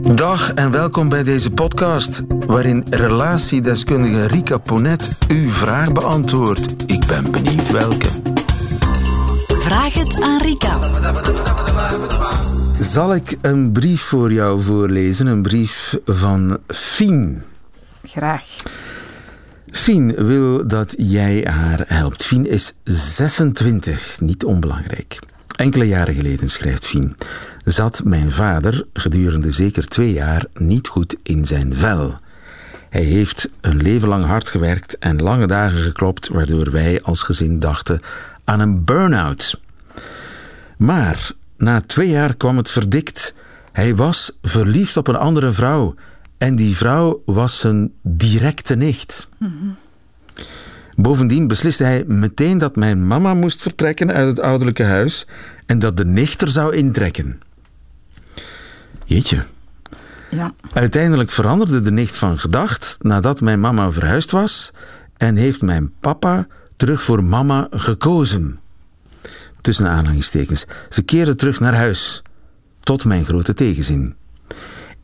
Dag en welkom bij deze podcast, waarin relatiedeskundige Rika Ponet uw vraag beantwoordt. Ik ben benieuwd welke. Vraag het aan Rika. Zal ik een brief voor jou voorlezen? Een brief van Fien. Graag. Fien wil dat jij haar helpt. Fien is 26, niet onbelangrijk. Enkele jaren geleden, schrijft Fien, zat mijn vader gedurende zeker twee jaar niet goed in zijn vel. Hij heeft een leven lang hard gewerkt en lange dagen geklopt, waardoor wij als gezin dachten aan een burn-out. Maar na twee jaar kwam het verdikt. Hij was verliefd op een andere vrouw en die vrouw was zijn directe nicht. Bovendien besliste hij meteen dat mijn mama moest vertrekken uit het ouderlijke huis en dat de nichter zou intrekken. Jeetje. Ja. Uiteindelijk veranderde de nicht van gedacht nadat mijn mama verhuisd was en heeft mijn papa terug voor mama gekozen. Tussen aanhalingstekens. Ze keerde terug naar huis. Tot mijn grote tegenzin.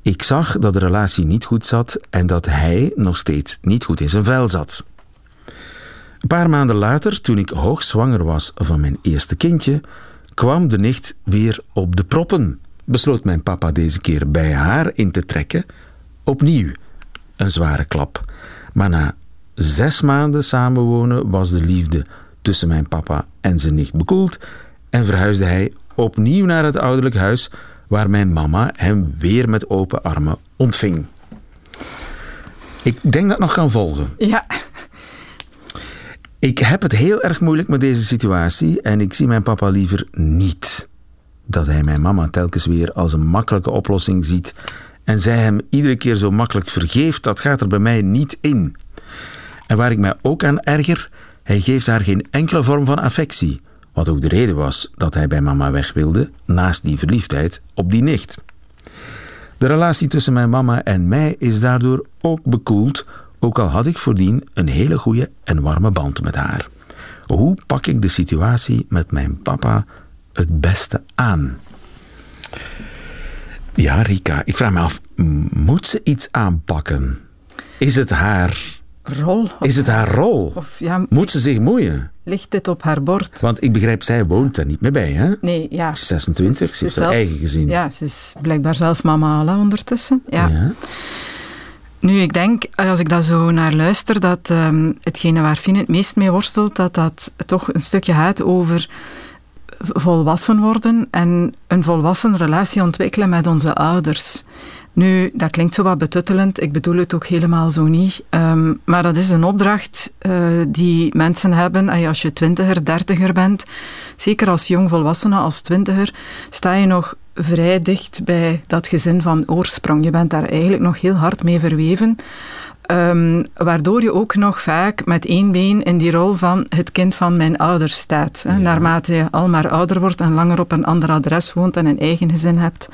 Ik zag dat de relatie niet goed zat en dat hij nog steeds niet goed in zijn vel zat. Een paar maanden later, toen ik hoogzwanger was van mijn eerste kindje, kwam de nicht weer op de proppen. Besloot mijn papa deze keer bij haar in te trekken. Opnieuw een zware klap. Maar na zes maanden samenwonen was de liefde tussen mijn papa en zijn nicht bekoeld en verhuisde hij opnieuw naar het ouderlijk huis waar mijn mama hem weer met open armen ontving. Ik denk dat nog kan volgen. Ja. Ik heb het heel erg moeilijk met deze situatie en ik zie mijn papa liever niet. Dat hij mijn mama telkens weer als een makkelijke oplossing ziet en zij hem iedere keer zo makkelijk vergeeft, dat gaat er bij mij niet in. En waar ik mij ook aan erger, hij geeft haar geen enkele vorm van affectie, wat ook de reden was dat hij bij mama weg wilde, naast die verliefdheid op die nicht. De relatie tussen mijn mama en mij is daardoor ook bekoeld, ook al had ik voordien een hele goede en warme band met haar. Hoe pak ik de situatie met mijn papa het beste aan? Ja, Rika, ik vraag me af, moet ze iets aanpakken? Is het haar Rol. is het haar rol? Of ja, Moet ze zich moeien? ligt dit op haar bord? Want ik begrijp, zij woont daar niet meer bij, hè? Nee, ja. 26, ze heeft haar eigen gezin. Ja, ze is blijkbaar zelf mama ondertussen. Ja. Ja. Nu, ik denk, als ik daar zo naar luister, dat ehm, hetgene waar Fien het meest mee worstelt, dat dat toch een stukje gaat over volwassen worden en een volwassen relatie ontwikkelen met onze ouders. Nu, dat klinkt zo wat betuttelend, ik bedoel het ook helemaal zo niet. Ehm, maar dat is een opdracht eh, die mensen hebben en als je twintiger, dertiger bent. Zeker als jongvolwassene, als twintiger, sta je nog vrij dicht bij dat gezin van oorsprong. Je bent daar eigenlijk nog heel hard mee verweven. Ehm, waardoor je ook nog vaak met één been in die rol van het kind van mijn ouders staat. Hè. Naarmate je al maar ouder wordt en langer op een ander adres woont en een eigen gezin hebt,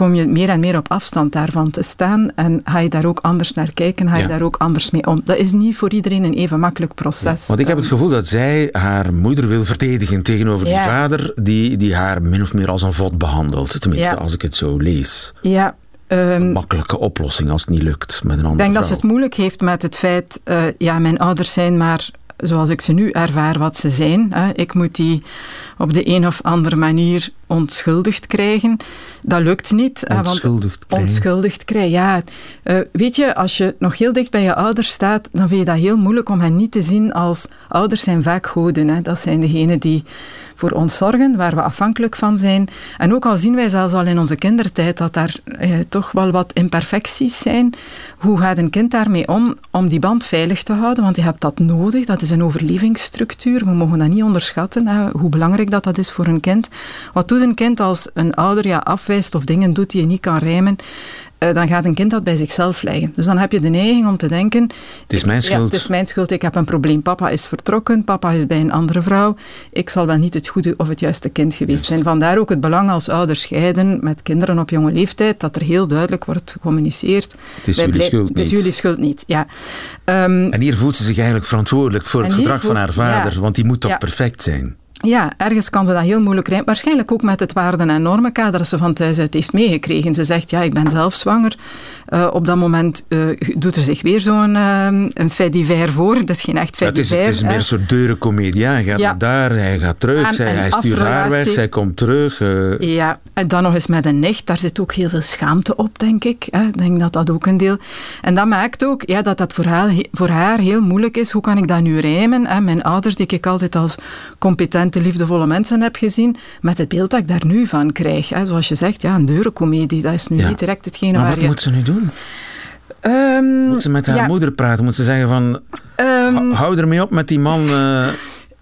kom je meer en meer op afstand daarvan te staan en ga je daar ook anders naar kijken, ga je Ja. daar ook anders mee om. Dat is niet voor iedereen een even makkelijk proces. Want ik heb het gevoel dat zij haar moeder wil verdedigen tegenover die vader, die, die haar min of meer als een vod behandelt. Tenminste, als ik het zo lees. Ja, ehm, Makkelijke oplossing als het niet lukt met een andere Ik denk dat ze het moeilijk heeft met het feit, eh, ja, mijn ouders zijn maar zoals ik ze nu ervaar wat ze zijn. Ik moet die op de een of andere manier onschuldigd krijgen. Dat lukt niet. Onschuldigd krijgen. Onschuldigd krijgen, ja. Eh, weet je, als je nog heel dicht bij je ouders staat, dan vind je dat heel moeilijk om hen niet te zien als... Ouders zijn vaak goden, dat zijn degenen die voor ons zorgen, waar we afhankelijk van zijn. En ook al zien wij zelfs al in onze kindertijd dat daar eh, toch wel wat imperfecties zijn, hoe gaat een kind daarmee om, om die band veilig te houden? Want je hebt dat nodig, dat is een overlevingsstructuur, we mogen dat niet onderschatten, hè, hoe belangrijk dat, dat is voor een kind. Wat doet een kind als een ouder je afwijst of dingen doet die je niet kan rijmen? Eh, dan gaat een kind dat bij zichzelf leggen. Dus dan heb je de neiging om te denken... Het is mijn Ja, schuld. het is mijn schuld, ik heb een probleem. Papa is vertrokken, papa is bij een andere vrouw. Ik zal wel niet het goede of het juiste kind geweest Juist. zijn. Vandaar ook het belang als ouders scheiden met kinderen op jonge leeftijd, dat er heel duidelijk wordt gecommuniceerd. Het is Wij jullie schuld Het is niet. jullie schuld niet, ja. Ehm, En hier voelt ze zich eigenlijk verantwoordelijk voor het gedrag van haar vader, ja. want die moet toch Ja. perfect zijn. Ja, ergens kan ze dat heel moeilijk rijmen. Waarschijnlijk ook met het waarden- en normenkader dat ze van thuis uit heeft meegekregen. Ze zegt, ja, ik ben zelf zwanger. Uh, op dat moment uh, doet er zich weer zo'n uh, een fait divers voor. Dat is geen echt fait ja, het, is, het is meer een soort deurencomedie. Hij gaat ja. naar daar, hij gaat terug, en, zij, en hij stuurt haar weg, zij komt terug. Ja, en dan nog eens met een nicht. Daar zit ook heel veel schaamte op, denk ik. Ik denk dat dat ook een deel... En dat maakt ook ja, dat dat voor haar, voor haar heel moeilijk is. Hoe kan ik dat nu rijmen? Mijn ouders, die ik altijd als competent de liefdevolle mensen heb gezien, met het beeld dat ik daar nu van krijg. Hè. Zoals je zegt, ja, een deurencomedie, dat is nu niet direct hetgene maar waar wat je... moet ze nu doen? Um, moet ze met haar ja. moeder praten? Moet ze zeggen van, um, hou ermee op met die man... Uh...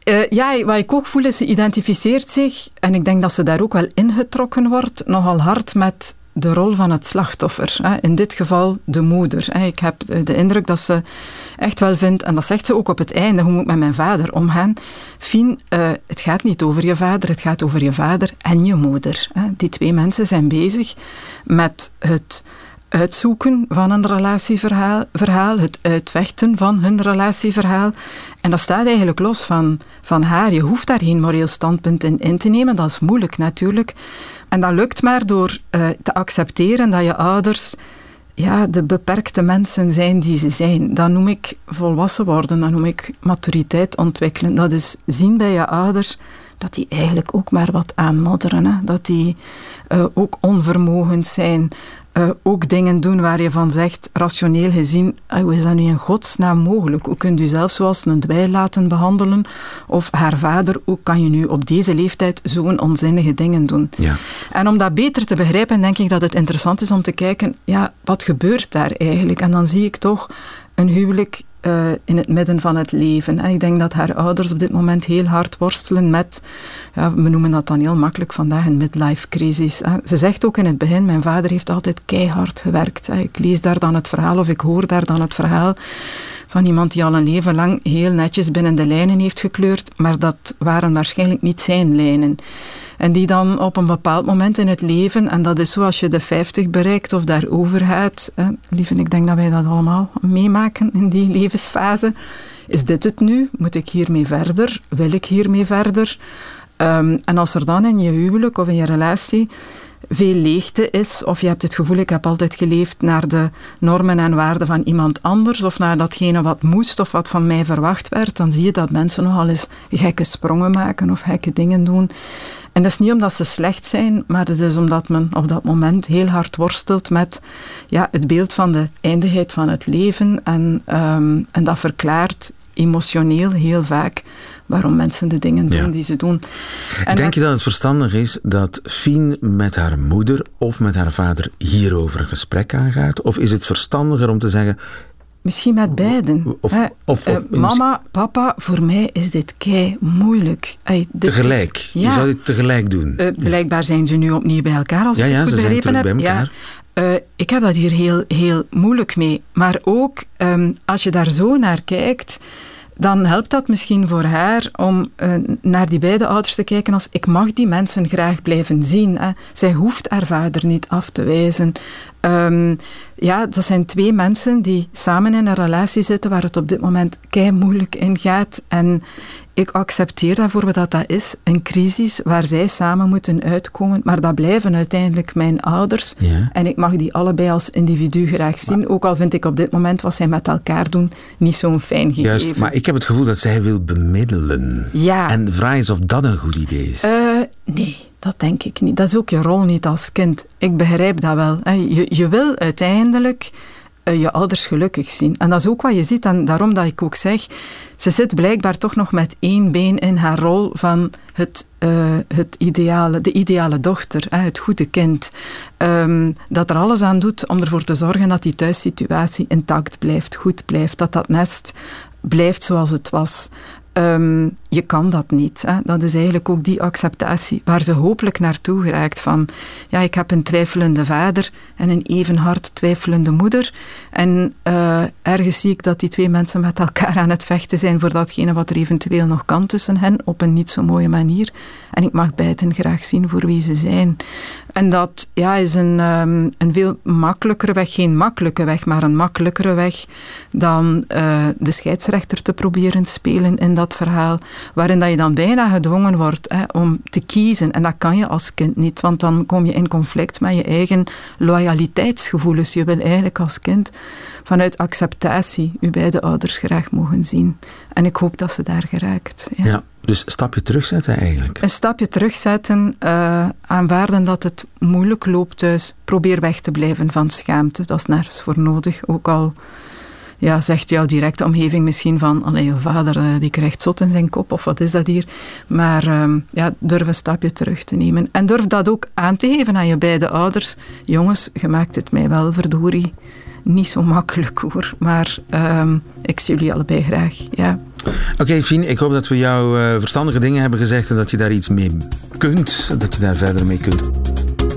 Uh, ja, wat ik ook voel is, ze identificeert zich, en ik denk dat ze daar ook wel ingetrokken wordt, nogal hard met de rol van het slachtoffer. In dit geval de moeder. Ik heb de indruk dat ze echt wel vindt, en dat zegt ze ook op het einde, hoe moet ik met mijn vader omgaan? Fien, uh, het gaat niet over je vader, het gaat over je vader en je moeder. Die twee mensen zijn bezig met het uitzoeken van een relatieverhaal, verhaal, het uitvechten van hun relatieverhaal. En dat staat eigenlijk los van, van haar. Je hoeft daar geen moreel standpunt in in te nemen, dat is moeilijk natuurlijk. En dat lukt maar door uh, te accepteren dat je ouders ja, de beperkte mensen zijn die ze zijn. Dat noem ik volwassen worden, dat noem ik maturiteit ontwikkelen. Dat is zien bij je ouders dat die eigenlijk ook maar wat aanmodderen. Hè? Dat die uh, ook onvermogend zijn. Uh, ook dingen doen waar je van zegt, rationeel gezien, hoe is dat nu in godsnaam mogelijk? Hoe kunt u zelf zoals een dweil laten behandelen? Of haar vader, hoe kan je nu op deze leeftijd zo'n onzinnige dingen doen? Ja. En om dat beter te begrijpen, denk ik dat het interessant is om te kijken, ja, wat gebeurt daar eigenlijk? En dan zie ik toch een huwelijk uh, in het midden van het leven. En ik denk dat haar ouders op dit moment heel hard worstelen met, ja, we noemen dat dan heel makkelijk vandaag een midlife crisis. Ze zegt ook in het begin, mijn vader heeft altijd keihard gewerkt. Ik lees daar dan het verhaal of ik hoor daar dan het verhaal van iemand die al een leven lang heel netjes binnen de lijnen heeft gekleurd, maar dat waren waarschijnlijk niet zijn lijnen. En die dan op een bepaald moment in het leven, en dat is zoals je de 50 bereikt of daarover gaat, lieve, ik denk dat wij dat allemaal meemaken in die levensfase. Is dit het nu? Moet ik hiermee verder? Wil ik hiermee verder? Um, en als er dan in je huwelijk of in je relatie veel leegte is, of je hebt het gevoel, ik heb altijd geleefd naar de normen en waarden van iemand anders, of naar datgene wat moest of wat van mij verwacht werd, dan zie je dat mensen nogal eens gekke sprongen maken of gekke dingen doen. En dat is niet omdat ze slecht zijn, maar het is omdat men op dat moment heel hard worstelt met ja, het beeld van de eindigheid van het leven. En, um, en dat verklaart emotioneel heel vaak waarom mensen de dingen doen Ja. die ze doen. En Denk je dat het verstandig is dat Fien met haar moeder of met haar vader hierover een gesprek aangaat? Of is het verstandiger om te zeggen, Misschien met beiden. Of- of- Eh, mama, papa, voor mij is dit kei moeilijk. Dit- tegelijk? Ja. Je zou dit tegelijk doen. Eh, blijkbaar zijn ze nu opnieuw bij elkaar, als Ja, ik ja, het goed ze zijn begrepen terug heb. bij elkaar. Ja. Eh, ik heb dat hier heel, heel moeilijk mee. Maar ook ehm, als je daar zo naar kijkt, dan helpt dat misschien voor haar om eh, naar die beide ouders te kijken als ik mag die mensen graag blijven zien. Hè. Zij hoeft haar vader niet af te wijzen. Ehm, ja, dat zijn twee mensen die samen in een relatie zitten waar het op dit moment kei moeilijk in gaat. En ik accepteer daarvoor wat dat, dat is, een crisis waar zij samen moeten uitkomen. Maar dat blijven uiteindelijk mijn ouders. Ja. En ik mag die allebei als individu graag zien. Ook al vind ik op dit moment wat zij met elkaar doen niet zo'n fijn gegeven. Juist, maar ik heb het gevoel dat zij wil bemiddelen. Ja. En de vraag is of dat een goed idee is. Eh, nee, dat denk ik niet. Dat is ook je rol niet als kind. Ik begrijp dat wel. hè. Je, je wil uiteindelijk eh, je ouders gelukkig zien. En dat is ook wat je ziet. En daarom dat ik ook zeg, ze zit blijkbaar toch nog met één been in haar rol van het, eh, het ideale, de ideale dochter, het goede kind. Ehm, dat er alles aan doet om ervoor te zorgen dat die thuissituatie intact blijft, goed blijft. Dat dat nest blijft zoals het was. Ehm, je kan dat niet. Hè. Dat is eigenlijk ook die acceptatie waar ze hopelijk naartoe geraakt van ja, ik heb een twijfelende vader en een even hard twijfelende moeder. En eh, ergens zie ik dat die twee mensen met elkaar aan het vechten zijn voor datgene wat er eventueel nog kan tussen hen op een niet zo mooie manier. En ik mag beiden graag zien voor wie ze zijn. En dat ja, is een, ehm, een veel makkelijkere weg, geen makkelijke weg, maar een makkelijkere weg dan eh, de scheidsrechter te proberen spelen in dat verhaal. Waarin dat je dan bijna gedwongen wordt hè, om te kiezen. En dat kan je als kind niet, want dan kom je in conflict met je eigen loyaliteitsgevoelens. Je wil eigenlijk als kind vanuit acceptatie je beide ouders graag mogen zien. En ik hoop dat ze daar geraakt. Ja, ja dus een stapje terugzetten eigenlijk. Een stapje terugzetten, uh, aanvaarden dat het moeilijk loopt thuis. Probeer weg te blijven van schaamte. Dat is nergens voor nodig. Ook al ja, zegt jouw directe omgeving misschien van, alleen je vader uh, die krijgt zot in zijn kop, of wat is dat hier? Maar uh, ja, durf een stapje terug te nemen. En durf dat ook aan te geven aan je beide ouders. Jongens, je maakt het mij wel, verdorie niet zo makkelijk hoor. Maar um, ik zie jullie allebei graag. Ja. Oké, Fien, ik hoop dat we jou uh, verstandige dingen hebben gezegd en dat je daar iets mee kunt. Dat je daar verder mee kunt.